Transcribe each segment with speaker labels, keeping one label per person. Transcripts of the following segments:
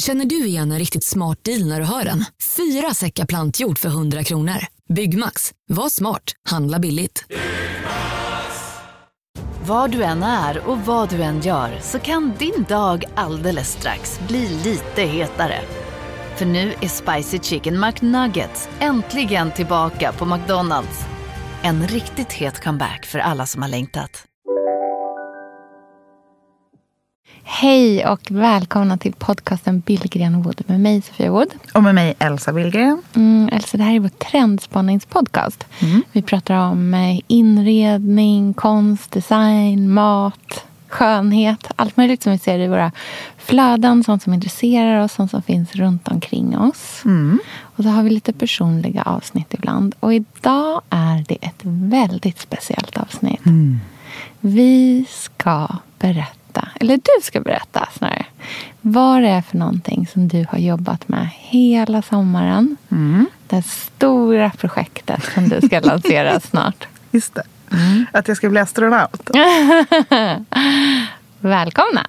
Speaker 1: Känner du igen en riktigt smart deal när du hör den? Fyra säckar plantjord för 100 kronor. Byggmax. Var smart. Handla billigt.
Speaker 2: Var du än är och vad du än gör så kan din dag alldeles strax bli lite hetare. För nu är Spicy Chicken McNuggets äntligen tillbaka på McDonalds. En riktigt het comeback för alla som har längtat.
Speaker 3: Hej och välkomna till podcasten Billgren Wood med mig Sofia Wood.
Speaker 4: Och med mig Elsa Billgren.
Speaker 3: Mm, Elsa, det här är vår trendspaningspodcast. Mm. Vi pratar om eh, inredning, konst, design, mat, skönhet. Allt möjligt som vi ser i våra flöden. Sånt som intresserar oss, sånt som finns runt omkring oss. Mm. Och så har vi lite personliga avsnitt ibland. Och idag är det ett väldigt speciellt avsnitt. Mm. Vi ska berätta berätta, eller du ska berätta snarare, vad det är för någonting som du har jobbat med hela sommaren. Mm. Det stora projektet som du ska lansera snart.
Speaker 4: Just det. Mm. Att jag ska bli astronaut.
Speaker 3: Välkomna!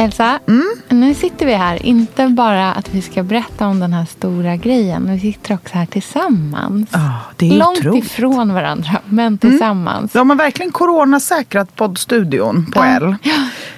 Speaker 3: Elsa, mm? nu sitter vi här. Inte bara att vi ska berätta om den här stora grejen. Vi sitter också här tillsammans.
Speaker 4: Oh, det är
Speaker 3: Långt
Speaker 4: otroligt.
Speaker 3: ifrån varandra, men tillsammans.
Speaker 4: Mm. De har verkligen coronasäkrat poddstudion på
Speaker 3: ja.
Speaker 4: L.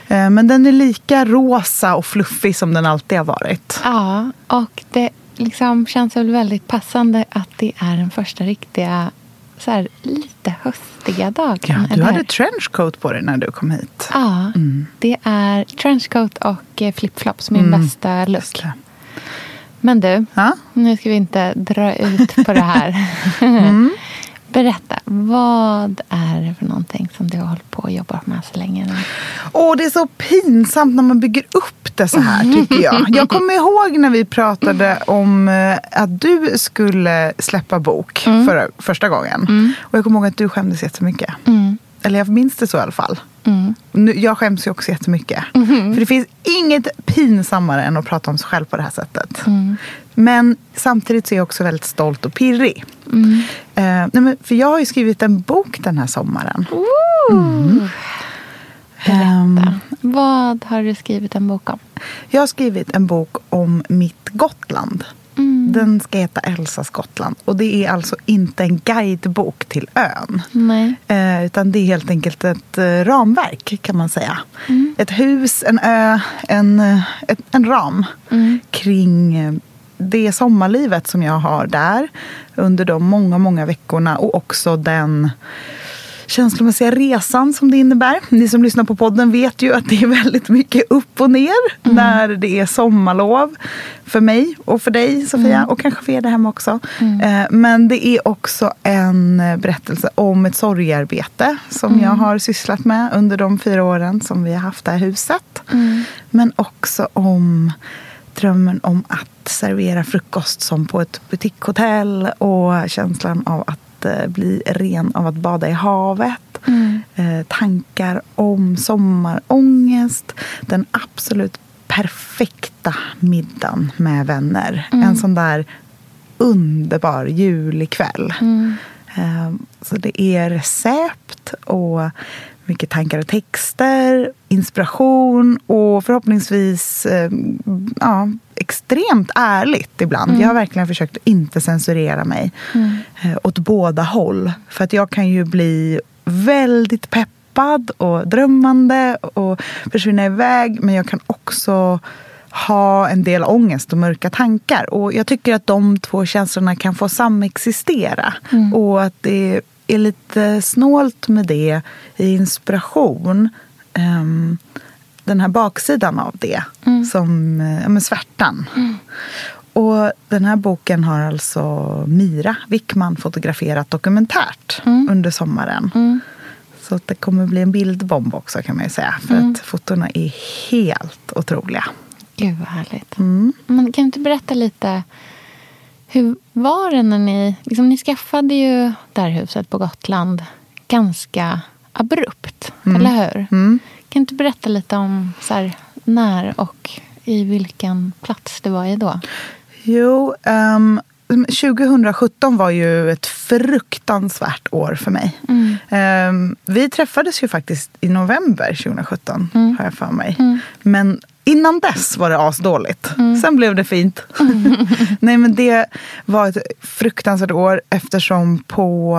Speaker 4: Eh, men den är lika rosa och fluffig som den alltid har varit.
Speaker 3: Ja, och det liksom känns väl väldigt passande att det är den första riktiga så här, lite höstiga dagen.
Speaker 4: Ja, du hade trenchcoat på dig när du kom hit.
Speaker 3: Ja, mm. det är trenchcoat och eh, flipflops, min mm. bästa look. Men du,
Speaker 4: ja?
Speaker 3: nu ska vi inte dra ut på det här. mm. Berätta, vad är det för någonting som du har hållit på och jobbat med så länge nu?
Speaker 4: Åh, det är så pinsamt när man bygger upp det så här tycker jag. Jag kommer ihåg när vi pratade om eh, att du skulle släppa bok mm. för första gången. Mm. Och jag kommer ihåg att du skämdes jättemycket. Mm. Eller jag minns det så i alla fall. Mm. Jag skäms ju också jättemycket. Mm. För det finns inget pinsammare än att prata om sig själv på det här sättet. Mm. Men samtidigt så är jag också väldigt stolt och pirrig. Mm. Nej men, för jag har ju skrivit en bok den här sommaren.
Speaker 3: Mm. Berätta. Um, Vad har du skrivit en bok om?
Speaker 4: Jag har skrivit en bok om mitt Gotland. Mm. Den ska heta Elsas Gotland. Och det är alltså inte en guidebok till ön. Eh, utan det är helt enkelt ett eh, ramverk kan man säga. Mm. Ett hus, en ö, en, eh, ett, en ram mm. kring eh, det sommarlivet som jag har där under de många, många veckorna och också den känslomässiga resan som det innebär. Ni som lyssnar på podden vet ju att det är väldigt mycket upp och ner mm. när det är sommarlov. För mig och för dig Sofia mm. och kanske för er där hemma också. Mm. Eh, men det är också en berättelse om ett sorgarbete som jag mm. har sysslat med under de fyra åren som vi har haft det här huset. Mm. Men också om drömmen om att servera frukost som på ett butikshotell och känslan av att eh, bli ren av att bada i havet. Mm. Eh, tankar om sommarångest. Den absolut perfekta middagen med vänner. Mm. En sån där underbar julig kväll. Mm. Eh, så det är recept och mycket tankar och texter, inspiration och förhoppningsvis eh, ja, extremt ärligt ibland. Mm. Jag har verkligen försökt att inte censurera mig mm. eh, åt båda håll. För att jag kan ju bli väldigt peppad och drömmande och försvinna iväg. Men jag kan också ha en del ångest och mörka tankar. Och jag tycker att de två känslorna kan få samexistera. Mm. Och att det är lite snålt med det i inspiration. Um, den här baksidan av det, mm. som ja, men svärtan. Mm. Och den här boken har alltså Mira Wickman fotograferat dokumentärt mm. under sommaren. Mm. Så det kommer bli en bildbomb också kan man ju säga. För mm. att fotona är helt otroliga.
Speaker 3: Gud vad härligt. Mm. Men kan du inte berätta lite hur var det när ni... Liksom, ni skaffade ju det här huset på Gotland ganska abrupt, mm. eller hur? Mm. Kan du inte berätta lite om så här, när och i vilken plats det var i då?
Speaker 4: Jo, um, 2017 var ju ett fruktansvärt år för mig. Mm. Um, vi träffades ju faktiskt i november 2017, mm. har jag för mig. Mm. Men innan dess var det asdåligt. Mm. Sen blev det fint. Nej, men det var ett fruktansvärt år eftersom på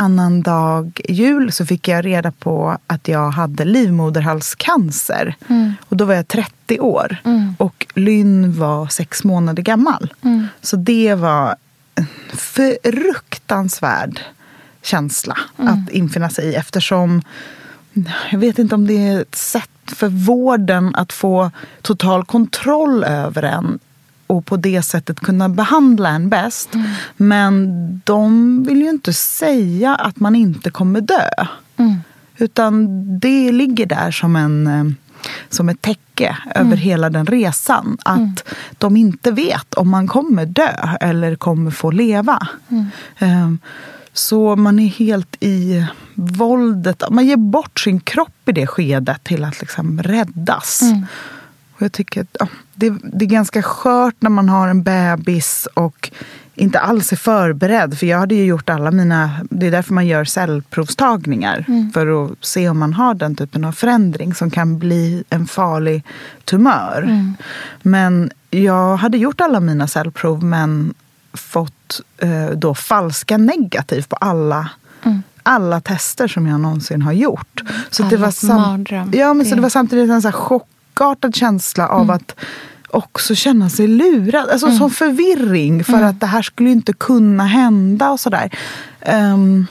Speaker 4: annandag jul så fick jag reda på att jag hade livmoderhalscancer. Mm. Och då var jag 30 år. Mm. Och Lynn var sex månader gammal. Mm. Så det var en fruktansvärd känsla mm. att infinna sig i eftersom jag vet inte om det är ett sätt för vården att få total kontroll över en och på det sättet kunna behandla en bäst. Mm. Men de vill ju inte säga att man inte kommer dö. Mm. Utan det ligger där som, en, eh, som ett täcke över mm. hela den resan. Att mm. de inte vet om man kommer dö eller kommer få leva. Um, så man är helt i våldet. Man ger bort sin kropp i det skedet till att liksom räddas. Och jag tycker att ja, det, det, är ganska skört när man har en bebis och inte alls är förberedd. För jag hade ju gjort alla mina... Det är därför man gör cellprovstagningar. Mm. För att se om man har den typen av förändring som kan bli en farlig tumör. Mm. Men jag hade gjort alla mina cellprov men fått eh, då falska negativ på alla mm. alla tester som jag någonsin har gjort. Så, det var, sam ja, men så det var samtidigt en så chock chockartad känsla av mm. att också känna sig lurad. Alltså mm. som förvirring för mm. att det här skulle inte kunna hända och sådär. Um,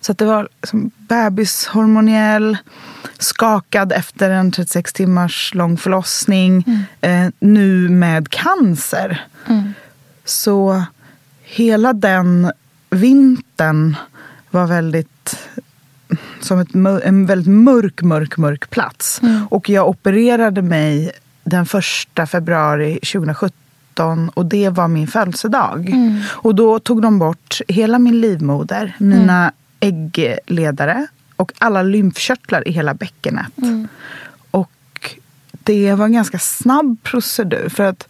Speaker 4: så att det var liksom bebishormoniell, skakad efter en 36 timmars lång förlossning. Mm. Eh, nu med cancer. Mm. Så hela den vintern var väldigt som ett, en väldigt mörk, mörk, mörk plats. Mm. Och jag opererade mig den första februari 2017 och det var min födelsedag. Mm. Och då tog de bort hela min livmoder, mina mm. äggledare och alla lymfkörtlar i hela bäckenet. Mm. Och det var en ganska snabb procedur. för att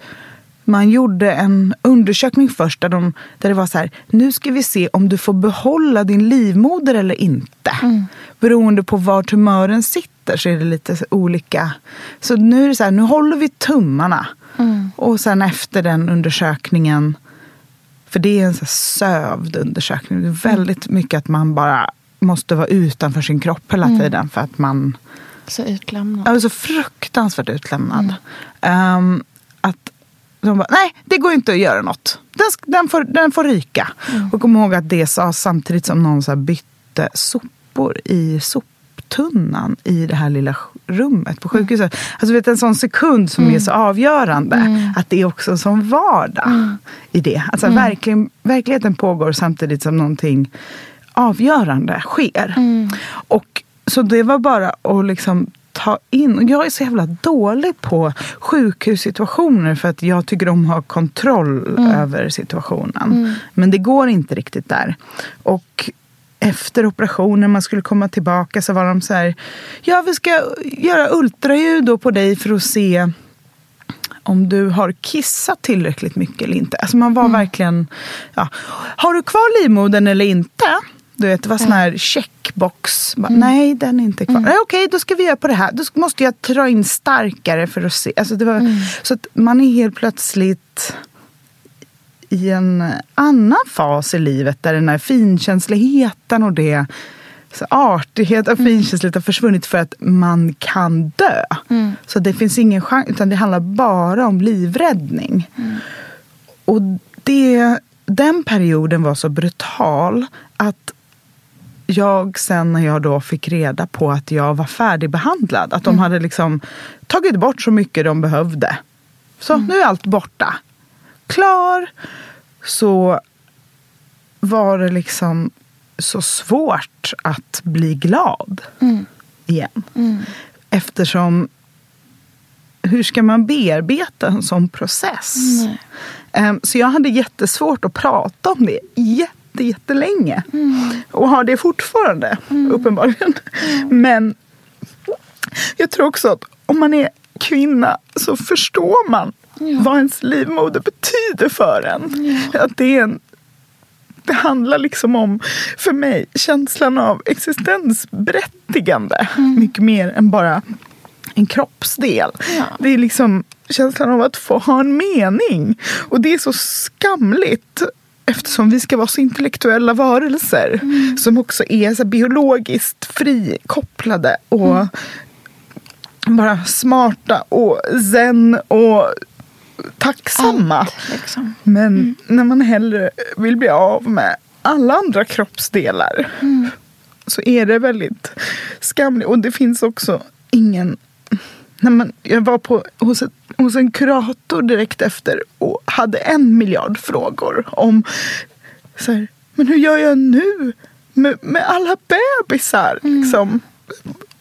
Speaker 4: man gjorde en undersökning först där, de, där det var så här, nu ska vi se om du får behålla din livmoder eller inte. Mm. Beroende på var tumören sitter så är det lite olika. Så nu är det så här, nu håller vi tummarna. Mm. Och sen efter den undersökningen, för det är en så sövd undersökning. Det är väldigt mycket att man bara måste vara utanför sin kropp hela mm. tiden för att man...
Speaker 3: Så utlämnad.
Speaker 4: Ja, så fruktansvärt utlämnad. Um, de bara, nej det går inte att göra något. Den, den, får, den får ryka. Mm. Och kom ihåg att det sa samtidigt som någon så bytte sopor i soptunnan i det här lilla rummet på sjukhuset. Mm. Alltså vet, en sån sekund som mm. är så avgörande. Mm. Att det är också en sån vardag mm. i det. Alltså mm. verkligen, verkligheten pågår samtidigt som någonting avgörande sker. Mm. Och så det var bara att liksom ta in. Jag är så jävla dålig på sjukhussituationer för att jag tycker om att ha kontroll mm. över situationen. Mm. Men det går inte riktigt där. Och efter operationen, man skulle komma tillbaka, så var de så här. Ja, vi ska göra ultraljud på dig för att se om du har kissat tillräckligt mycket eller inte. Alltså man var mm. verkligen... Ja. Har du kvar livmodern eller inte? Du vet, det var sån här checkbox. Bara, mm. Nej, den är inte kvar. Mm. Okej, okay, då ska vi göra på det här. Då måste jag dra in starkare för att se. Alltså, det var, mm. Så att man är helt plötsligt i en annan fas i livet där den här finkänsligheten och det så artighet och mm. finkänslighet har försvunnit för att man kan dö. Mm. Så det finns ingen chans, utan det handlar bara om livräddning. Mm. Och det, den perioden var så brutal att jag sen när jag då fick reda på att jag var färdigbehandlad, att de mm. hade liksom tagit bort så mycket de behövde. Så mm. nu är allt borta. Klar. Så var det liksom så svårt att bli glad mm. igen. Mm. Eftersom hur ska man bearbeta en sån process? Um, så jag hade jättesvårt att prata om det jättelänge. Mm. Och har det fortfarande, mm. uppenbarligen. Mm. Men jag tror också att om man är kvinna så förstår man ja. vad ens livmoder betyder för en. Ja. Att det, är en, det handlar liksom om, för mig, känslan av existensberättigande. Mm. Mycket mer än bara en kroppsdel. Ja. Det är liksom känslan av att få ha en mening. Och det är så skamligt eftersom vi ska vara så intellektuella varelser mm. som också är så biologiskt frikopplade och mm. bara smarta och zen och tacksamma. Allt, liksom. Men mm. när man hellre vill bli av med alla andra kroppsdelar mm. så är det väldigt skamligt. Och det finns också ingen när man, jag var på, hos, ett, hos en kurator direkt efter och hade en miljard frågor om så här, men hur gör jag nu med, med alla bebisar? Mm. Liksom.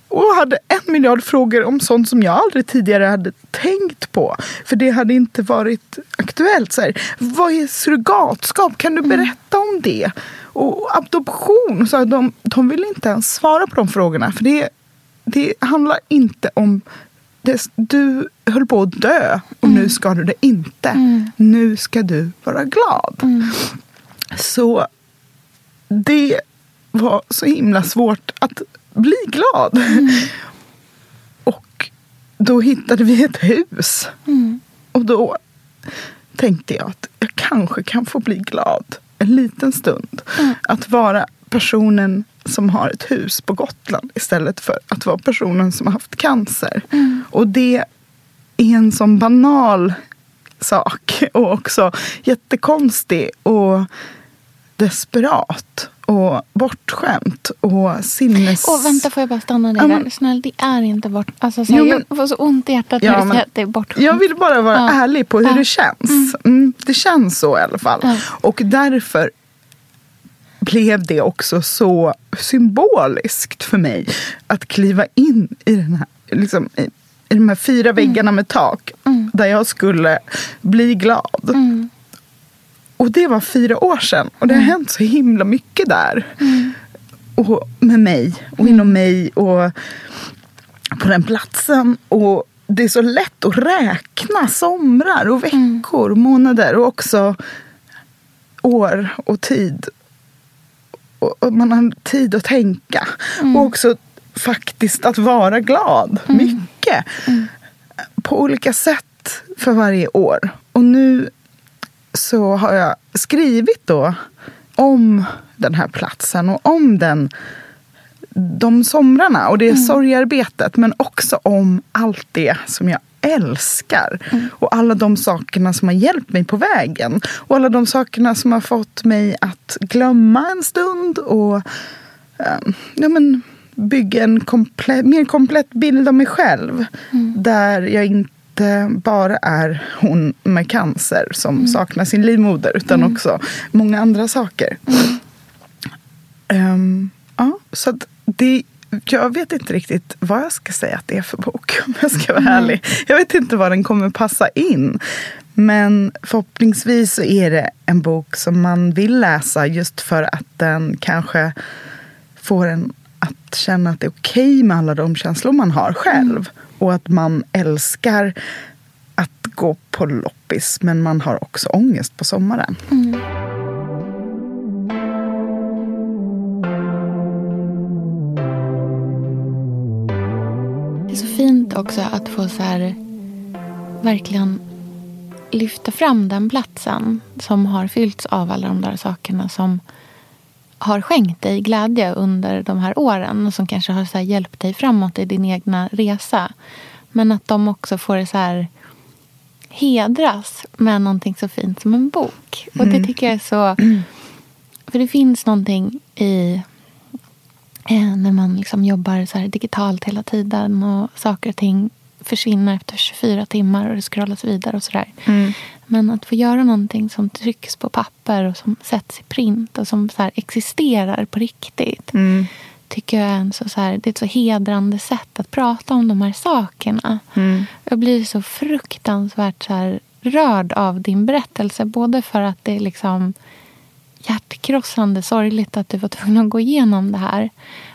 Speaker 4: Och hade en miljard frågor om sånt som jag aldrig tidigare hade tänkt på. För det hade inte varit aktuellt. Så här, vad är surrogatskap? Kan du mm. berätta om det? Och adoption? Så här, de, de vill inte ens svara på de frågorna. För det, det handlar inte om det, du höll på att dö och mm. nu ska du det inte. Mm. Nu ska du vara glad. Mm. Så det var så himla svårt att bli glad. Mm. Och då hittade vi ett hus. Mm. Och då tänkte jag att jag kanske kan få bli glad en liten stund. Mm. Att vara personen som har ett hus på Gotland istället för att vara personen som har haft cancer. Mm. Och det är en sån banal sak och också jättekonstig och desperat och bortskämt och sinnes...
Speaker 3: Åh, vänta, får jag bara stanna dig um, där? Snälla, det är inte bort... Alltså, så jo, men, jag får så ont i hjärtat ja, när du säger att det är bortskämt.
Speaker 4: Jag vill bara vara ja. ärlig på hur ja. det känns. Mm. Mm, det känns så i alla fall. Ja. Och därför blev det också så symboliskt för mig att kliva in i den här, liksom, i, i de här fyra mm. väggarna med tak mm. där jag skulle bli glad. Mm. Och det var fyra år sedan och det har mm. hänt så himla mycket där. Mm. Och med mig och mm. inom mig och på den platsen. Och det är så lätt att räkna somrar och veckor, månader och också år och tid och, man har tid att tänka. Mm. Och också faktiskt att vara glad. Mm. Mycket. Mm. På olika sätt för varje år. Och nu så har jag skrivit då om den här platsen och om den de somrarna och det mm. sorgarbetet men också om allt det som jag älskar. Mm. Och alla de sakerna som har hjälpt mig på vägen. Och alla de sakerna som har fått mig att glömma en stund och um, ja, men, bygga en komplett, mer komplett bild av mig själv. Mm. Där jag inte bara är hon med cancer som mm. saknar sin livmoder utan mm. också många andra saker. Um, ja, så det jag vet inte riktigt vad jag ska säga att det är för bok om jag ska vara mm. ärlig. Jag vet inte vad den kommer passa in. Men förhoppningsvis så är det en bok som man vill läsa just för att den kanske får en att känna att det är okej okay med alla de känslor man har själv. Mm. Och att man älskar att gå på loppis men man har också ångest på sommaren. Mm.
Speaker 3: Fint också att få så här, verkligen lyfta fram den platsen som har fyllts av alla de där sakerna som har skänkt dig glädje under de här åren och som kanske har så hjälpt dig framåt i din egna resa. Men att de också får så här hedras med någonting så fint som en bok. Och det mm. tycker jag är så... För det finns någonting i när man liksom jobbar så digitalt hela tiden och saker och ting försvinner efter 24 timmar och det scrollas vidare och sådär. Mm. Men att få göra någonting som trycks på papper och som sätts i print och som så existerar på riktigt. Mm. Tycker jag är en så, så här, det är ett så hedrande sätt att prata om de här sakerna. Mm. Jag blir så fruktansvärt så här, rörd av din berättelse. Både för att det är liksom hjärtkrossande sorgligt att du var tvungen att gå igenom det här.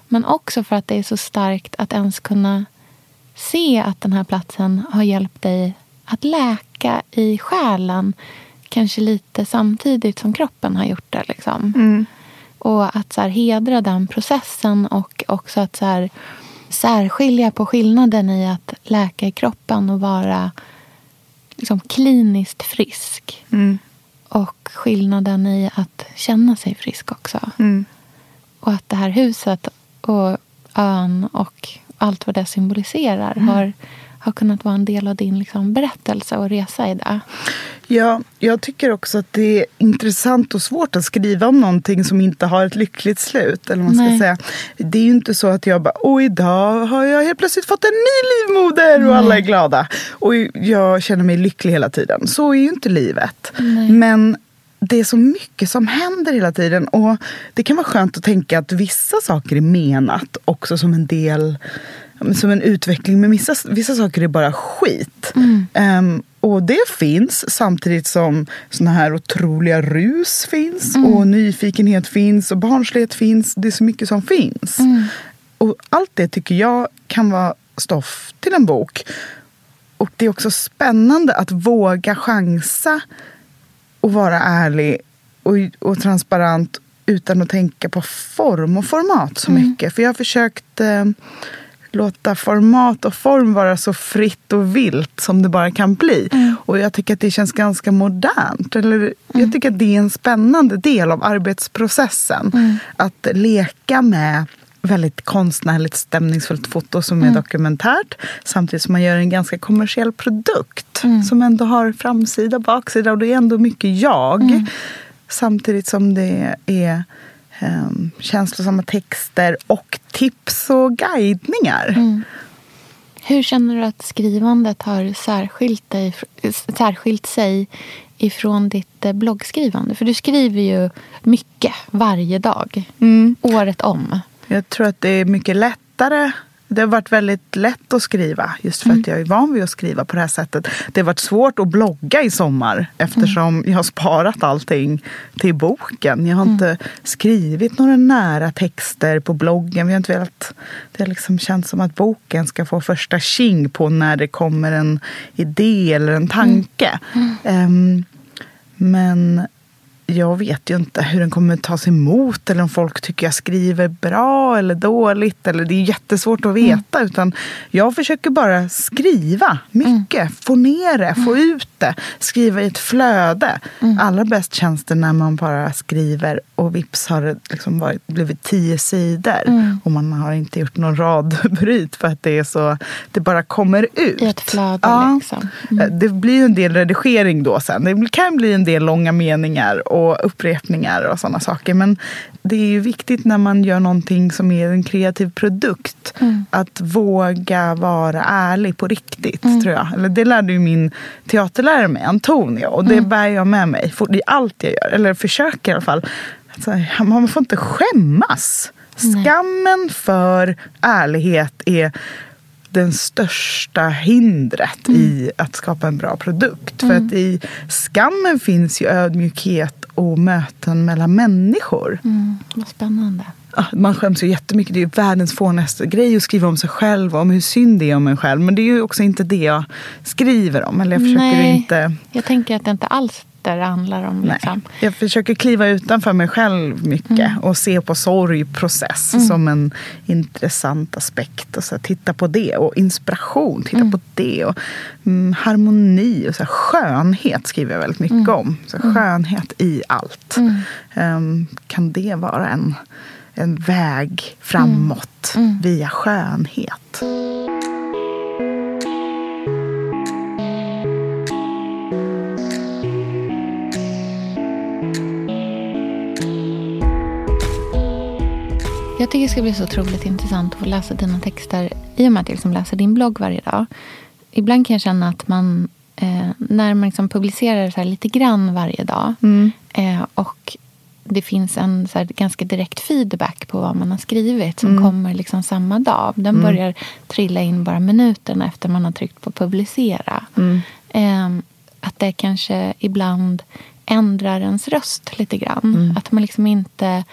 Speaker 3: Men också för att det är så starkt att ens kunna se att den här platsen har hjälpt dig att läka i själen kanske lite samtidigt som kroppen har gjort det. Liksom. Mm. Och att så här, hedra den processen och också att så här, särskilja på skillnaden i att läka i kroppen och vara liksom, kliniskt frisk. Mm. Och skillnaden i att känna sig frisk också. Mm. Och att det här huset och ön och allt vad det symboliserar mm. har, har kunnat vara en del av din liksom, berättelse och resa i det.
Speaker 4: Ja, jag tycker också att det är intressant och svårt att skriva om någonting som inte har ett lyckligt slut. Eller man ska säga. Det är ju inte så att jag bara, och idag har jag helt plötsligt fått en ny livmoder och Nej. alla är glada. Och jag känner mig lycklig hela tiden. Så är ju inte livet. Nej. Men det är så mycket som händer hela tiden. Och det kan vara skönt att tänka att vissa saker är menat också som en del som en utveckling. Men vissa, vissa saker är bara skit. Mm. Um, och det finns samtidigt som såna här otroliga rus finns. Mm. Och nyfikenhet finns och barnslighet finns. Det är så mycket som finns. Mm. Och allt det tycker jag kan vara stoff till en bok. Och det är också spännande att våga chansa och vara ärlig och, och transparent utan att tänka på form och format så mm. mycket. För jag har försökt eh, låta format och form vara så fritt och vilt som det bara kan bli. Mm. Och jag tycker att det känns ganska modernt. Eller, mm. Jag tycker att det är en spännande del av arbetsprocessen. Mm. Att leka med väldigt konstnärligt stämningsfullt foto som är mm. dokumentärt. Samtidigt som man gör en ganska kommersiell produkt mm. som ändå har framsida och baksida. Och det är ändå mycket jag. Mm. Samtidigt som det är um, känslosamma texter och tips och guidningar. Mm.
Speaker 3: Hur känner du att skrivandet har särskilt, dig, särskilt sig ifrån ditt eh, bloggskrivande? För du skriver ju mycket varje dag, mm. året om.
Speaker 4: Jag tror att det är mycket lättare det har varit väldigt lätt att skriva just för mm. att jag är van vid att skriva på det här sättet. Det har varit svårt att blogga i sommar eftersom mm. jag har sparat allting till boken. Jag har mm. inte skrivit några nära texter på bloggen. Vi har inte velat, det har liksom känts som att boken ska få första king på när det kommer en idé eller en tanke. Um, men jag vet ju inte hur den kommer tas emot eller om folk tycker jag skriver bra eller dåligt. Eller det är jättesvårt att veta. Mm. Utan jag försöker bara skriva mycket, mm. få ner det, få mm. ut det. Skriva i ett flöde. Mm. Allra bäst känns det när man bara skriver och vips har det liksom varit, blivit tio sidor. Mm. Och man har inte gjort någon radbryt för att det är så, det bara kommer ut.
Speaker 3: I ett flöde ja. liksom.
Speaker 4: Mm. Det blir ju en del redigering då sen. Det kan bli en del långa meningar och upprepningar och sådana saker. Men det är ju viktigt när man gör någonting som är en kreativ produkt. Mm. Att våga vara ärlig på riktigt, mm. tror jag. Eller det lärde ju min teaterlärare mig, Antonio. Och det mm. bär jag med mig i allt jag gör. Eller försöker i alla fall. Alltså, man får inte skämmas. Skammen för ärlighet är den största hindret mm. i att skapa en bra produkt. Mm. För att i skammen finns ju ödmjukhet och möten mellan människor.
Speaker 3: Mm. Vad spännande.
Speaker 4: Man skäms ju jättemycket. Det är ju världens fånigaste grej att skriva om sig själv och om hur synd det är om en själv. Men det är ju också inte det jag skriver om. Eller jag försöker
Speaker 3: Nej,
Speaker 4: inte...
Speaker 3: jag tänker att det inte alls det handlar om. Liksom.
Speaker 4: Nej, jag försöker kliva utanför mig själv mycket mm. och se på sorgprocess mm. som en intressant aspekt. Och så titta på det. Och inspiration, titta mm. på det. Och mm, harmoni och så skönhet skriver jag väldigt mycket mm. om. Så mm. skönhet i allt. Um, kan det vara en, en väg framåt via skönhet?
Speaker 3: Jag tycker det ska bli så otroligt intressant att få läsa dina texter i och med att jag liksom läser din blogg varje dag. Ibland kan jag känna att man, eh, när man liksom publicerar så lite grann varje dag mm. eh, och det finns en så ganska direkt feedback på vad man har skrivit som mm. kommer liksom samma dag. Den mm. börjar trilla in bara minuterna efter man har tryckt på publicera. Eh, att det kanske ibland ändrar ens röst lite grann. Mm. Att man liksom inte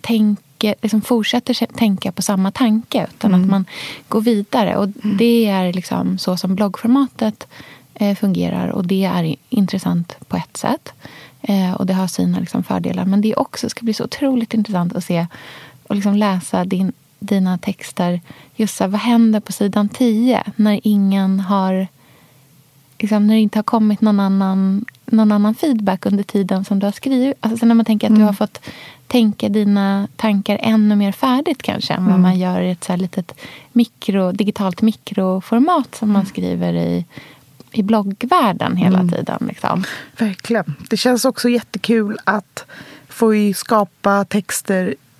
Speaker 3: tänker tänker, liksom fortsätter tänka på samma tanke utan mm. att man går vidare. Och mm. Det är liksom så som bloggformatet eh, fungerar och det är intressant på ett sätt. Eh, och det har sina liksom, fördelar. Men det också ska bli så otroligt intressant att se och liksom läsa din, dina texter. Just så, vad händer på sidan 10 när ingen har liksom, när det inte har kommit någon annan, någon annan feedback under tiden som du har skrivit. Alltså när man tänker att mm. du har fått tänka dina tankar ännu mer färdigt kanske än mm. vad man gör i ett så här litet mikro, digitalt mikroformat som man skriver i, i bloggvärlden hela mm. tiden. Liksom.
Speaker 4: Verkligen. Det känns också jättekul att få skapa texter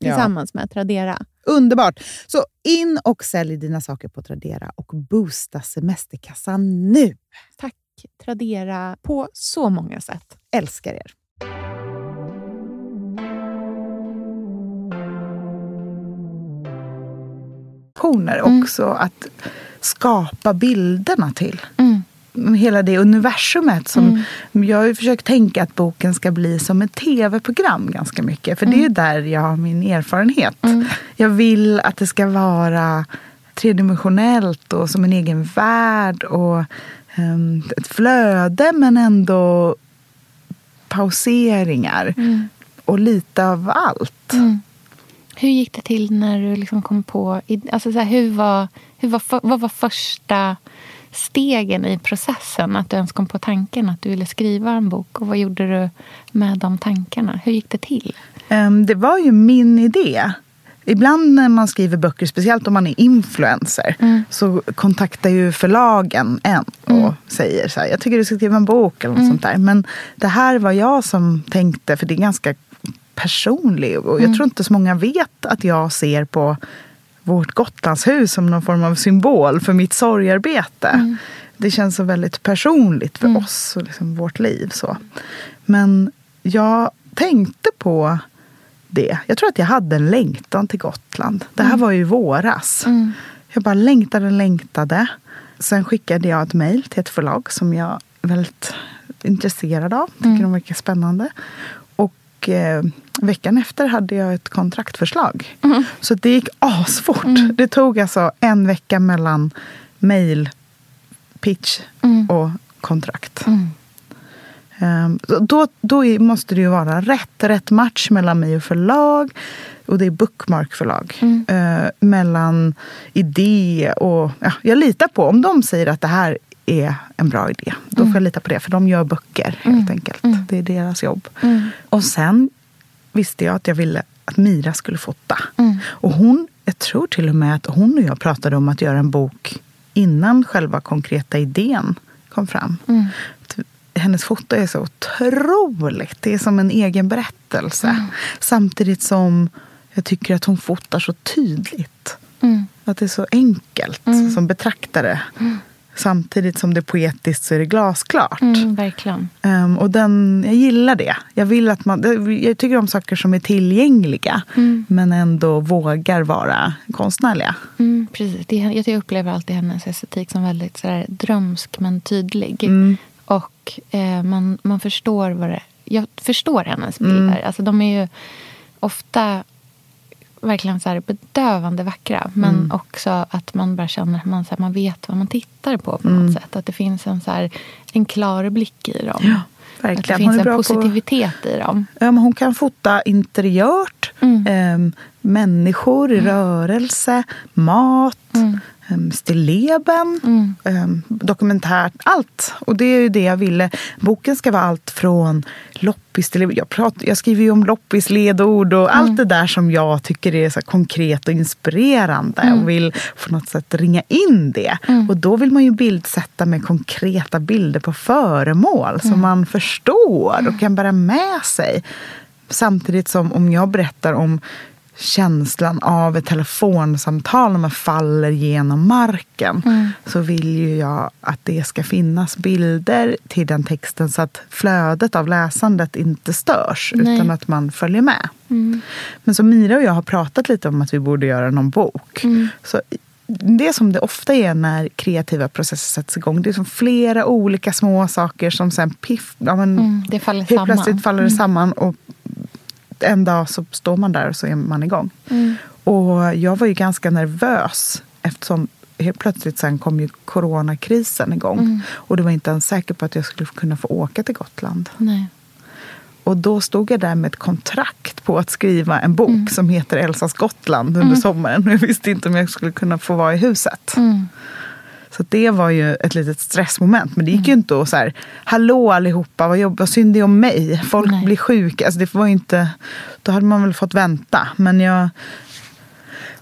Speaker 3: tillsammans ja. med Tradera.
Speaker 4: Underbart! Så in och sälj dina saker på Tradera och boosta semesterkassan nu!
Speaker 3: Tack Tradera på så många sätt.
Speaker 4: Älskar er! Mm. också att skapa bilderna till. Mm hela det universumet. Som mm. Jag har försökt tänka att boken ska bli som ett tv-program ganska mycket. För mm. det är där jag har min erfarenhet. Mm. Jag vill att det ska vara tredimensionellt och som en egen värld. Och um, ett flöde men ändå pauseringar. Mm. Och lite av allt.
Speaker 3: Mm. Hur gick det till när du liksom kom på... Alltså så här, hur var, hur var, vad var första stegen i processen? Att du ens kom på tanken att du ville skriva en bok. Och Vad gjorde du med de tankarna? Hur gick det till?
Speaker 4: Um, det var ju min idé. Ibland när man skriver böcker, speciellt om man är influencer, mm. så kontaktar ju förlagen en och mm. säger så här, jag tycker du ska skriva en bok eller något mm. sånt där. Men det här var jag som tänkte, för det är ganska personligt. Och jag mm. tror inte så många vet att jag ser på vårt Gotlandshus som någon form av symbol för mitt sorgarbete. Mm. Det känns så väldigt personligt för mm. oss och liksom vårt liv. Så. Men jag tänkte på det. Jag tror att jag hade en längtan till Gotland. Det här mm. var ju våras. Mm. Jag bara längtade och längtade. Sen skickade jag ett mejl till ett förlag som jag är väldigt intresserad av. Tycker mm. de verkar spännande. Och eh, veckan efter hade jag ett kontraktförslag. Mm. Så det gick asfort. Mm. Det tog alltså en vecka mellan mail, pitch mm. och kontrakt. Um, då, då måste det ju vara rätt, rätt match mellan mig och förlag. Och det är Bookmark förlag. Uh, mellan idé och... Ja, jag litar på, om de säger att det här är en bra idé. Då får jag mm. lita på det, för de gör böcker helt mm. enkelt. Mm. Det är deras jobb. Och sen visste jag att jag ville att Mira skulle fota. Och hon, jag tror till och med att hon och jag pratade om att göra en bok innan själva konkreta idén kom fram. Mm. Hennes foto är så otroligt. Det är som en egen berättelse. Mm. Samtidigt som jag tycker att hon fotar så tydligt. Mm. Att det är så enkelt som betraktare. Samtidigt som det är poetiskt så är det glasklart.
Speaker 3: Mm, verkligen.
Speaker 4: Um, och den, jag gillar det. Jag, vill att man, jag tycker om saker som är tillgängliga mm. men ändå vågar vara konstnärliga.
Speaker 3: Mm, precis. Det, jag upplever alltid hennes estetik som väldigt sådär, drömsk men tydlig. Mm. Och eh, man, man förstår vad det Jag förstår hennes bilder. Mm. Alltså, de är ju ofta verkligen så här bedövande vackra. Men mm. också att man bara känner att man, så här, man vet vad man tittar på på mm. något sätt. Att det finns en, så här, en klar blick i dem. Ja, verkligen. Att det finns en positivitet på... i dem.
Speaker 4: Ja, men hon kan fota interiört, mm. eh, människor i mm. rörelse, mat. Ehm, stilleben, mm. Ehm, dokumentärt, allt. Och det är ju det jag ville. Boken ska vara allt från loppis till... Jag, pratar, jag skriver ju om loppis, ledord och mm. allt det där som jag tycker är så konkret och inspirerande mm. och vill på något sätt ringa in det. Mm. Och då vill man ju bildsätta med konkreta bilder på föremål som mm. man förstår och kan bära med sig. Samtidigt som om jag berättar om känslan av ett telefonsamtal när man faller genom marken mm. så vill ju jag att det ska finnas bilder till den texten så att flödet av läsandet inte störs Nej. utan att man följer med. Mm. Men så Mira och jag har pratat lite om att vi borde göra någon bok. Mm. Så det som det ofta är när kreativa processer sätts igång. Det är som flera olika små saker som sen piff, ja, men, mm, det faller helt samman. plötsligt faller det mm. samman och en dag så står man där och så är man igång. Mm. Och jag var ju ganska nervös eftersom helt plötsligt sen kom ju coronakrisen igång. Mm. Och det var inte ens säker på att jag skulle kunna få åka till Gotland.
Speaker 3: Nej.
Speaker 4: Och då stod jag där med ett kontrakt på att skriva en bok mm. som heter Elsas Gotland under mm. sommaren. Jag visste inte om jag skulle kunna få vara i huset. Mm. Så det var ju ett litet stressmoment. Men det gick mm. ju inte att så här, hallå allihopa, vad, jobb, vad synd det är om mig. Folk Nej. blir sjuka. Alltså det var inte, då hade man väl fått vänta. Men jag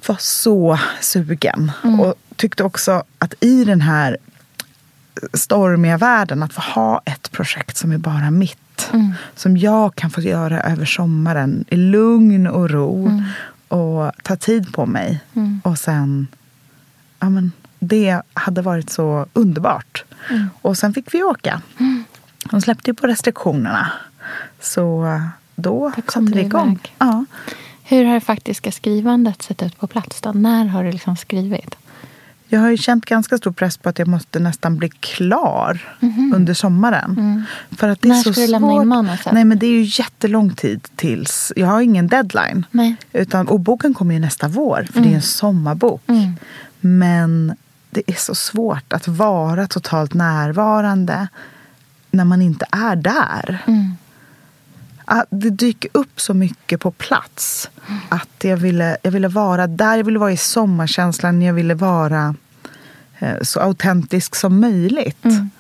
Speaker 4: var så sugen. Mm. Och tyckte också att i den här stormiga världen, att få ha ett projekt som är bara mitt. Mm. Som jag kan få göra över sommaren i lugn och ro. Mm. Och ta tid på mig. Mm. Och sen ja, men, det hade varit så underbart. Mm. Och sen fick vi åka. Mm. De släppte ju på restriktionerna. Så då satte det igång. Ja.
Speaker 3: Hur har det faktiska skrivandet sett ut på plats? Då? När har du liksom skrivit?
Speaker 4: Jag har ju känt ganska stor press på att jag måste nästan bli klar mm. under sommaren. Mm.
Speaker 3: För att det När är så ska du lämna in manuset?
Speaker 4: Nej, men det är ju jättelång tid tills... Jag har ingen deadline. Nej. Utan, och boken kommer ju nästa vår, för mm. det är en mm. sommarbok. Mm. Men det är så svårt att vara totalt närvarande när man inte är där. Mm. Att det dyker upp så mycket på plats. Mm. Att jag ville, jag ville vara där, jag ville vara i sommarkänslan. Jag ville vara eh, så autentisk som möjligt. Mm.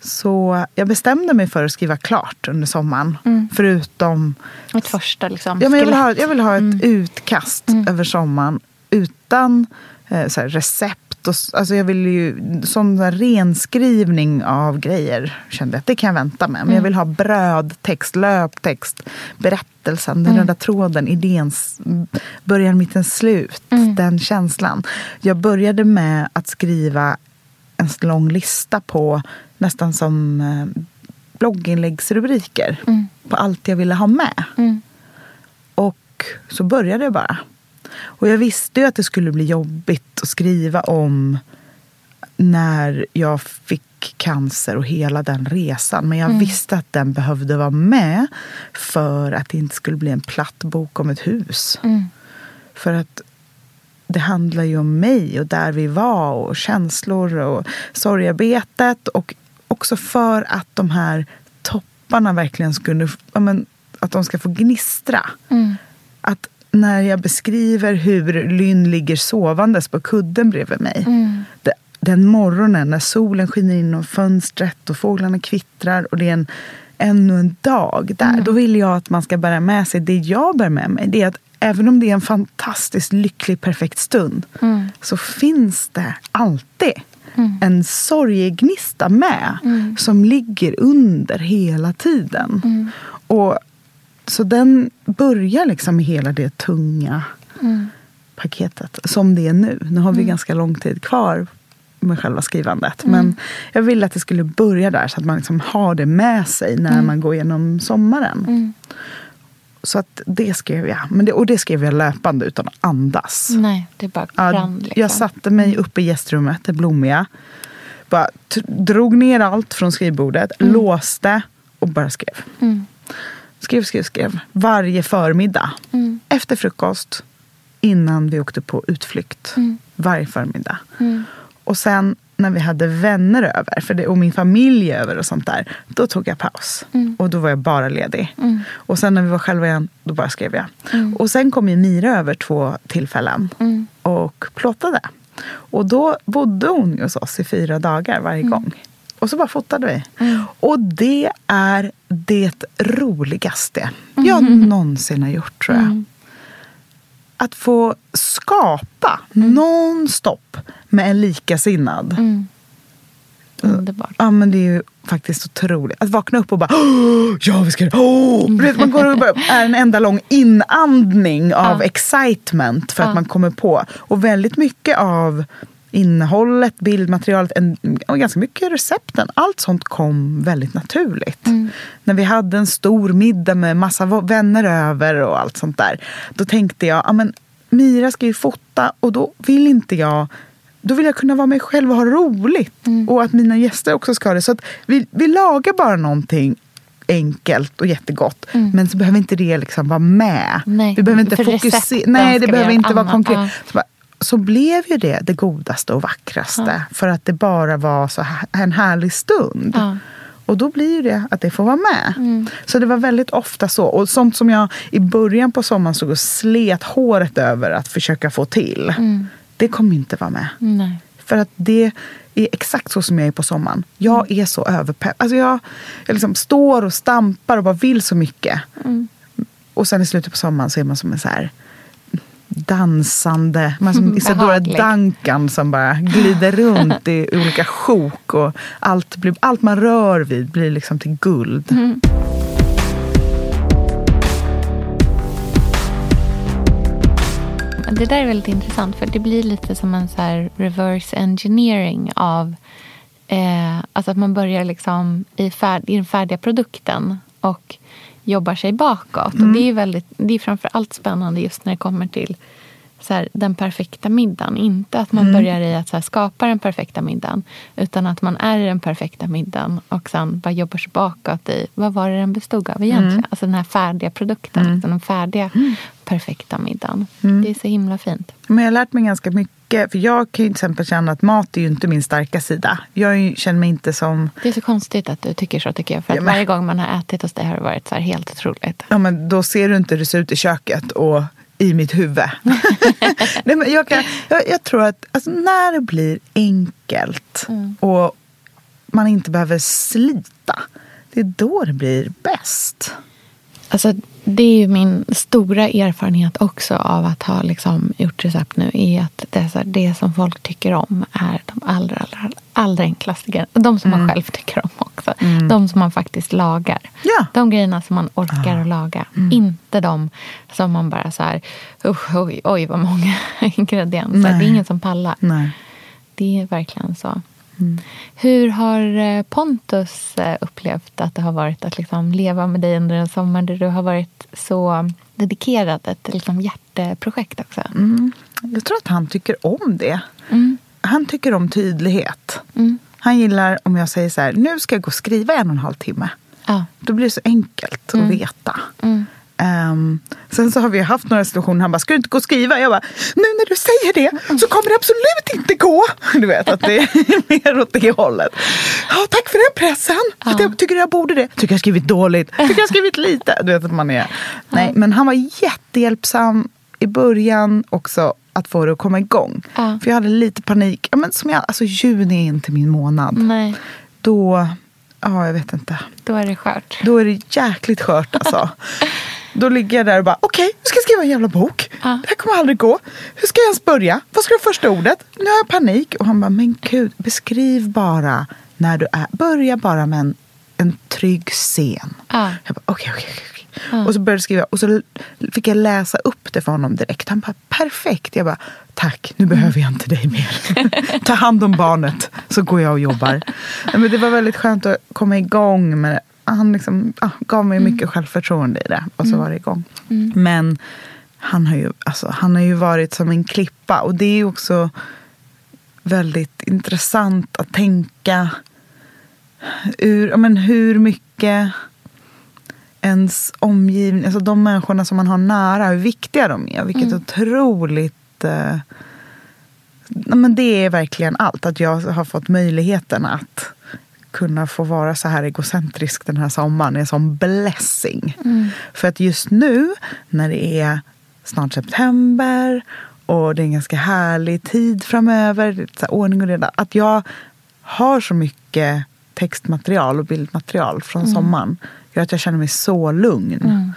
Speaker 4: Så jag bestämde mig för att skriva klart under sommaren. Mm. Förutom...
Speaker 3: Ett första liksom,
Speaker 4: ja, men jag, vill ha, jag vill ha ett mm. utkast mm. över sommaren utan eh, så här, recept och, alltså jag vill ju, sån där renskrivning av grejer kände jag att det kan jag vänta med. Men mm. jag vill ha brödtext, löptext, berättelsen, den mm. röda tråden, idéns början, mitten, slut. Mm. Den känslan. Jag började med att skriva en lång lista på nästan som eh, blogginläggsrubriker. Mm. På allt jag ville ha med. Mm. Och så började jag bara. Och jag visste ju att det skulle bli jobbigt att skriva om när jag fick cancer och hela den resan. Men jag mm. visste att den behövde vara med för att det inte skulle bli en platt bok om ett hus. Mm. För att det handlar ju om mig och där vi var och känslor och sorgarbetet. Och också för att de här topparna verkligen skulle... Men, att de ska få gnistra. Mm. Att när jag beskriver hur Lynn ligger sovandes på kudden bredvid mig. Mm. Den morgonen när solen skiner in genom fönstret och fåglarna kvittrar och det är en, ännu en dag där. Mm. Då vill jag att man ska bära med sig det jag bär med mig. Det är att även om det är en fantastiskt lycklig, perfekt stund mm. så finns det alltid mm. en sorgegnista med mm. som ligger under hela tiden. Mm. Och så den börjar liksom med hela det tunga mm. paketet. Som det är nu. Nu har vi mm. ganska lång tid kvar med själva skrivandet. Mm. Men jag ville att det skulle börja där så att man liksom har det med sig när mm. man går igenom sommaren. Mm. Så att det skrev jag. Men det, och det skrev jag löpande utan att andas.
Speaker 3: Nej, det bara brann.
Speaker 4: Liksom. Jag satte mig mm. uppe i gästrummet, det blommiga. Bara drog ner allt från skrivbordet, låste och bara skrev. Skrev, skrev, skrev. Varje förmiddag. Mm. Efter frukost. Innan vi åkte på utflykt. Mm. Varje förmiddag. Mm. Och sen när vi hade vänner över för det, och min familj över och sånt där. Då tog jag paus. Mm. Och då var jag bara ledig. Mm. Och sen när vi var själva igen, då bara skrev jag. Mm. Och sen kom ju Mira över två tillfällen och plåtade. Och då bodde hon hos oss i fyra dagar varje gång. Och så bara fotade vi. Mm. Och det är det roligaste jag någonsin har gjort tror jag att få skapa mm. nonstop med en likasinnad. Mm.
Speaker 3: Underbart.
Speaker 4: Ja, men det är ju faktiskt otroligt. Att vakna upp och bara ja, vi ska oh! Man går och bara, är en enda lång inandning av ja. excitement för ja. att man kommer på. Och väldigt mycket av innehållet, bildmaterialet en, och ganska mycket recepten. Allt sånt kom väldigt naturligt. Mm. När vi hade en stor middag med massa vänner över och allt sånt där. Då tänkte jag, ja men Mira ska ju fota och då vill inte jag då vill jag kunna vara mig själv och ha roligt. Mm. Och att mina gäster också ska ha det. Så att vi, vi lagar bara någonting enkelt och jättegott. Mm. Men så behöver inte det liksom vara med.
Speaker 3: Nej,
Speaker 4: vi behöver inte fokusera. Nej, det behöver inte vara konkret. Ja. Så, blev ju det det godaste och vackraste. Ja. För att det bara var så en härlig stund. Ja. Och då blir det att det får vara med. Mm. Så det var väldigt ofta så. Och sånt som jag i början på sommaren stod och slet håret över att försöka få till. Mm. Det kommer inte vara med.
Speaker 3: Nej.
Speaker 4: För att det är exakt så som jag är på sommaren. Jag mm. är så överpepp. Alltså jag, jag liksom står och stampar och bara vill så mycket. Mm. Och sen i slutet på sommaren så är man som en så här dansande, man som Isadora Duncan som bara glider runt i olika sjok. Och allt, blir, allt man rör vid blir liksom till guld. Mm.
Speaker 3: Det där är väldigt intressant för det blir lite som en så reverse engineering av eh, alltså att man börjar liksom i, färd, i den färdiga produkten och jobbar sig bakåt. Mm. Och det är, väldigt, det är framför allt spännande just när det kommer till så här, den perfekta middagen. Inte att man mm. börjar i att så här, skapa den perfekta middagen. Utan att man är i den perfekta middagen och sen bara jobbar sig bakåt i vad var det den bestod av egentligen. Mm. Alltså den här färdiga produkten. Mm. Liksom den färdiga mm. perfekta middagen. Mm. Det är så himla fint.
Speaker 4: Men jag har lärt mig ganska mycket. För jag kan ju till exempel känna att mat är ju inte min starka sida. Jag känner mig inte som...
Speaker 3: Det är så konstigt att du tycker så tycker jag. För att ja, men... varje gång man har ätit hos dig har det varit så här helt otroligt.
Speaker 4: Ja men då ser du inte hur det ser ut i köket. Och i mitt huvud. Nej, men jag, kan, jag, jag, tror att alltså, när det blir enkelt mm. och man inte behöver slita, det är då det blir bäst.
Speaker 3: Alltså, det är ju min stora erfarenhet också av att ha liksom gjort recept nu. är att det, så det som folk tycker om är de allra, allra, allra enklaste grejerna. De som mm. man själv tycker om också. Mm. De som man faktiskt lagar.
Speaker 4: Ja.
Speaker 3: De grejerna som man orkar ja. att laga. Mm. Inte de som man bara så här, oj, oj vad många ingredienser. Nej. Det är ingen som pallar.
Speaker 4: Nej.
Speaker 3: Det är verkligen så. Mm. Hur har eh, Pontus eh, upplevt att det har varit att liksom leva med dig under en sommar där du har varit så dedikerad? Ett liksom hjärteprojekt också.
Speaker 4: Mm. Jag tror att han tycker om det. Mm. Han tycker om tydlighet. Mm. Han gillar om jag säger så här, nu ska jag gå och skriva en och en halv timme.
Speaker 3: Ja.
Speaker 4: Då blir det så enkelt att mm. veta. Um, sen så har vi haft några situationer, han bara, ska du inte gå och skriva? Jag bara, nu när du säger det så kommer det absolut inte gå. Du vet att det är mer åt det hållet. Ja, tack för den pressen. Ja. Att jag tycker jag borde det. Tycker jag skrivit dåligt. Tycker jag skrivit lite. Du vet att man är. Nej, men han var jättehjälpsam i början också att få det att komma igång. Ja. För jag hade lite panik. Ja, men som jag, alltså juni är inte min månad.
Speaker 3: Nej.
Speaker 4: Då, ja jag vet inte.
Speaker 3: Då är det skört.
Speaker 4: Då är det jäkligt skört alltså. Då ligger jag där och bara, okej, okay, nu ska jag skriva en jävla bok. Ja. Det här kommer aldrig gå. Hur ska jag ens börja? Vad ska vara första ordet? Nu har jag panik. Och han bara, men gud, beskriv bara när du är, börja bara med en, en trygg scen.
Speaker 3: Ja.
Speaker 4: Jag bara, okej, okay, okej, okay, Och så började jag skriva och så fick jag läsa upp det för honom direkt. Han bara perfekt. Jag bara tack, nu behöver jag inte dig mer. Ta hand om barnet så går jag och jobbar. Men det var väldigt skönt att komma igång med det. Han liksom, ah, gav mig mm. mycket självförtroende i det och så mm. var det igång. Mm. Men han har, ju, alltså, han har ju varit som en klippa och det är ju också väldigt intressant att tänka ur, men hur mycket ens omgivning, alltså de människorna som man har nära, hur viktiga de är. Vilket mm. otroligt... Eh, men det är verkligen allt. Att jag har fått möjligheten att kunna få vara så här egocentrisk den här sommaren är en sån blessing. Mm. För att just nu när det är snart september och det är en ganska härlig tid framöver, så ordning och reda. Att jag har så mycket textmaterial och bildmaterial från mm. sommaren gör att jag känner mig så lugn mm.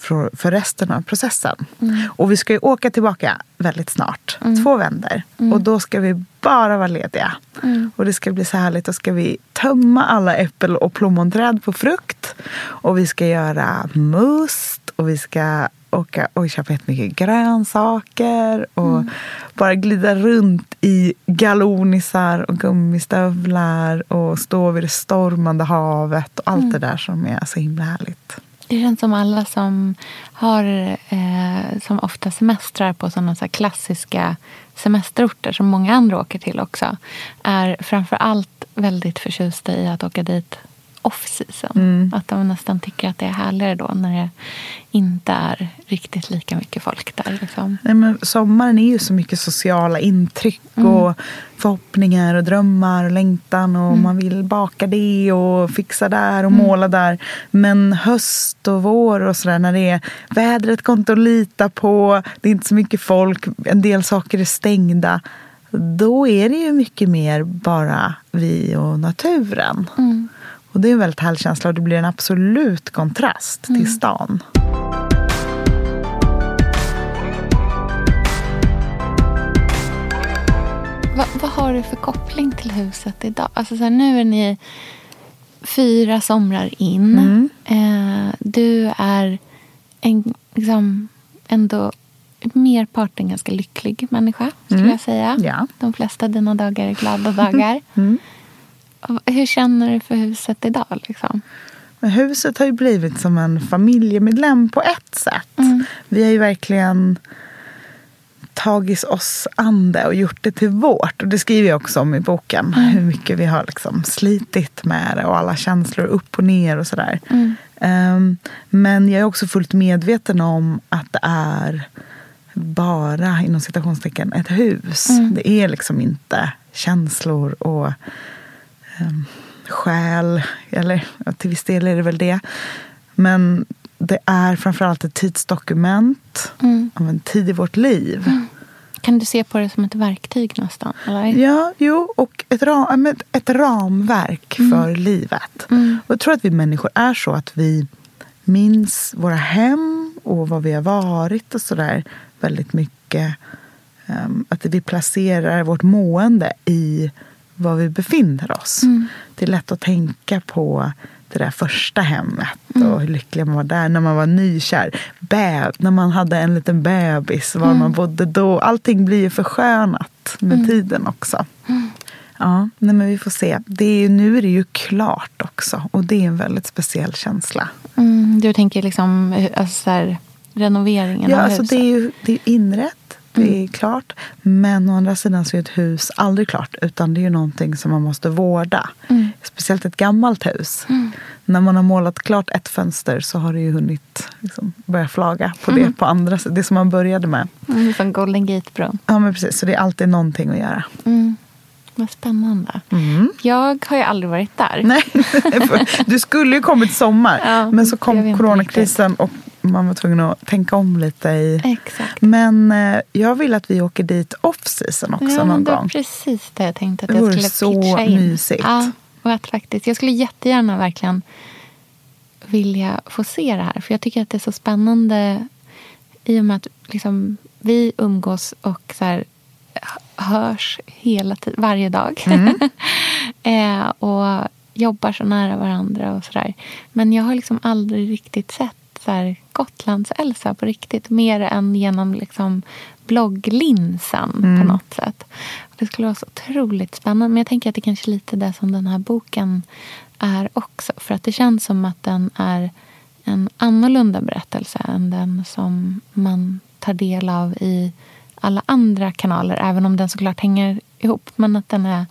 Speaker 4: För, för resten av processen. Mm. Och vi ska ju åka tillbaka väldigt snart, mm. två vänder. Mm. Och då ska vi bara vara lediga. Mm. Och det ska bli så härligt. Då ska vi tömma alla äppel och plommonträd på frukt. Och vi ska göra must och vi ska åka och köpa jättemycket grönsaker och mm. bara glida runt i galonisar och gummistövlar och stå vid det stormande havet och allt mm. det där som är så himla härligt.
Speaker 3: Det känns som alla som har eh, som ofta semestrar på sådana så klassiska semesterorter som många andra åker till också är framför allt väldigt förtjusta i att åka dit off-season. Mm. Att de nästan tycker att det är härligare då när det inte är riktigt lika mycket folk där. Liksom.
Speaker 4: Nej, men sommaren är ju så mycket sociala intryck mm. och förhoppningar och drömmar och längtan och mm. man vill baka det och fixa där och mm. måla där. Men höst och vår och sådär när det är vädret går inte att lita på, det är inte så mycket folk, en del saker är stängda. Då är det ju mycket mer bara vi och naturen. Mm. Och det är en väldigt härlig känsla och det blir en absolut kontrast mm. till stan.
Speaker 3: Va, vad har du för koppling till huset idag? Alltså så här, nu är ni fyra somrar in. Mm. Eh, du är en, liksom, ändå merparten ganska lycklig människa, skulle mm. jag säga. Ja. De flesta dina dagar är glada dagar. Mm. Hur känner du för huset idag? Liksom?
Speaker 4: Men huset har ju blivit som en familjemedlem på ett sätt. Mm. Vi har ju verkligen tagit oss an det och gjort det till vårt. Och det skriver jag också om i boken. Mm. Hur mycket vi har liksom slitit med det och alla känslor upp och ner och sådär. Mm. Um, men jag är också fullt medveten om att det är bara inom citationstecken ett hus. Mm. Det är liksom inte känslor och um, själ. Eller till viss del är det väl det. Men det är framförallt ett tidsdokument mm. av en tid i vårt liv. Mm.
Speaker 3: Kan du se på det som ett verktyg nästan? Eller?
Speaker 4: Ja, jo, och ett, ram, ett, ett ramverk mm. för livet. Mm. Och jag tror att vi människor är så att vi minns våra hem och vad vi har varit och sådär väldigt mycket. Um, att vi placerar vårt mående i var vi befinner oss. Mm. Det är lätt att tänka på det där första hemmet mm. och hur lycklig man var där när man var nykär. Bäb, när man hade en liten bebis, var mm. man bodde då. Allting blir ju förskönat med mm. tiden också. Mm. Ja, nej men vi får se. Det är ju, nu är det ju klart också och det är en väldigt speciell känsla.
Speaker 3: Mm, du tänker liksom alltså så här, renoveringen
Speaker 4: ja, av alltså huset? Det är ju det är inrett det är mm. klart. Men å andra sidan så är ett hus aldrig klart. Utan det är ju någonting som man måste vårda. Mm. Speciellt ett gammalt hus. Mm. När man har målat klart ett fönster så har det ju hunnit liksom börja flaga på det mm. på andra Det som man började med.
Speaker 3: Mm, som Golden Gate-bron.
Speaker 4: Ja men precis. Så det är alltid någonting att göra.
Speaker 3: Mm. Vad spännande. Mm. Jag har ju aldrig varit där.
Speaker 4: Nej, du skulle ju kommit sommar. Ja, men så kom coronakrisen och man var tvungen att tänka om lite i.
Speaker 3: Exakt.
Speaker 4: Men eh, jag vill att vi åker dit off season också
Speaker 3: ja,
Speaker 4: någon
Speaker 3: det
Speaker 4: gång.
Speaker 3: precis det jag tänkte att det jag skulle
Speaker 4: så
Speaker 3: pitcha in.
Speaker 4: mysigt.
Speaker 3: Ja, och att faktiskt, jag skulle jättegärna verkligen vilja få se det här. För jag tycker att det är så spännande i och med att liksom, vi umgås och så här, hörs hela varje dag. Mm. eh, och jobbar så nära varandra och sådär. Men jag har liksom aldrig riktigt sett så här, Gotlands-Elsa på riktigt. Mer än genom liksom, blogglinsen mm. på något sätt. Det skulle vara så otroligt spännande. Men jag tänker att det kanske är lite det som den här boken är också. För att det känns som att den är en annorlunda berättelse än den som man tar del av i alla andra kanaler. Även om den såklart hänger ihop. Men att den är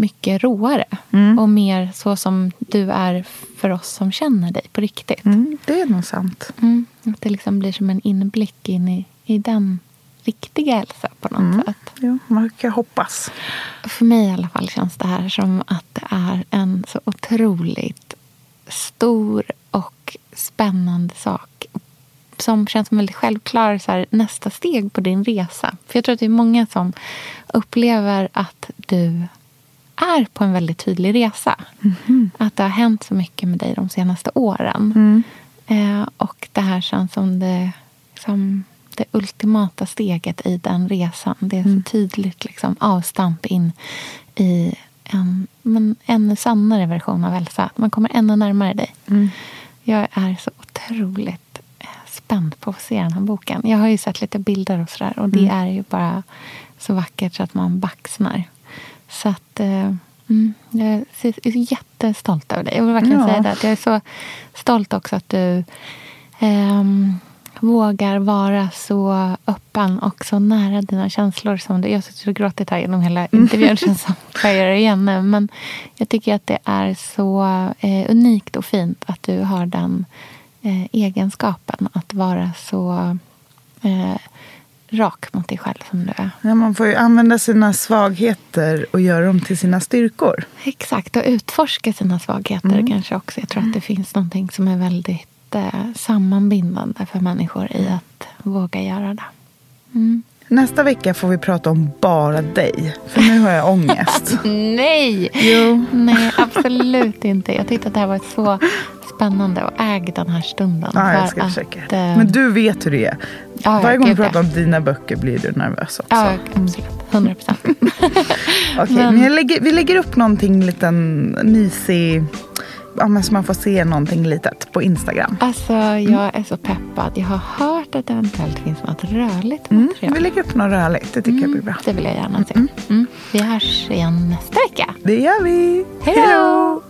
Speaker 3: mycket råare. Mm. Och mer så som du är för oss som känner dig på riktigt.
Speaker 4: Mm, det är nog sant.
Speaker 3: Mm, att det liksom blir som en inblick in i, i den riktiga Elsa på något mm. sätt.
Speaker 4: Ja, man kan hoppas.
Speaker 3: För mig i alla fall känns det här som att det är en så otroligt stor och spännande sak som känns som väldigt självklar så här, nästa steg på din resa. För jag tror att det är många som upplever att du är på en väldigt tydlig resa. Mm. Att det har hänt så mycket med dig de senaste åren. Mm. Eh, och det här känns som det, som det ultimata steget i den resan. Det är så mm. tydligt liksom, avstamp in i en men, ännu sannare version av Elsa. Man kommer ännu närmare dig. Mm. Jag är så otroligt eh, spänd på att se den här boken. Jag har ju sett lite bilder och sådär. Och det mm. är ju bara så vackert så att man baxnar. Så att... Eh, mm, jag är jättestolt över dig. Jag vill verkligen ja. säga det. Att jag är så stolt också att du eh, vågar vara så öppen och så nära dina känslor som du Jag har suttit och gråtit här genom hela mm. intervjun. Mm. Som jag gör det igen nu. Men jag tycker att det är så eh, unikt och fint att du har den eh, egenskapen att vara så eh, rak mot dig själv som du är.
Speaker 4: Ja, man får ju använda sina svagheter och göra dem till sina styrkor.
Speaker 3: Exakt, och utforska sina svagheter mm. kanske också. Jag tror att det finns någonting som är väldigt eh, sammanbindande för människor i att våga göra det.
Speaker 4: Mm. Nästa vecka får vi prata om bara dig. För nu har jag ångest.
Speaker 3: Nej!
Speaker 4: Jo.
Speaker 3: Nej, absolut inte. Jag tyckte att det här var så spännande att äga den här stunden.
Speaker 4: Ja, jag ska försöka. Att, äh... Men du vet hur det är. Ja, Varje gång vi pratar om dina böcker blir du nervös också.
Speaker 3: Ja, absolut. 100 procent.
Speaker 4: Okej, men, vi lägger upp någonting liten mysig ja, men så man får se någonting litet på Instagram.
Speaker 3: Alltså, jag är så peppad. Jag har hört att det eventuellt finns något rörligt
Speaker 4: material. Mm, vi lägger upp något rörligt. Det tycker mm, jag blir bra.
Speaker 3: Det vill jag gärna se. Mm. mm. Vi hörs igen nästa vecka.
Speaker 4: Det gör vi.
Speaker 3: Hej då!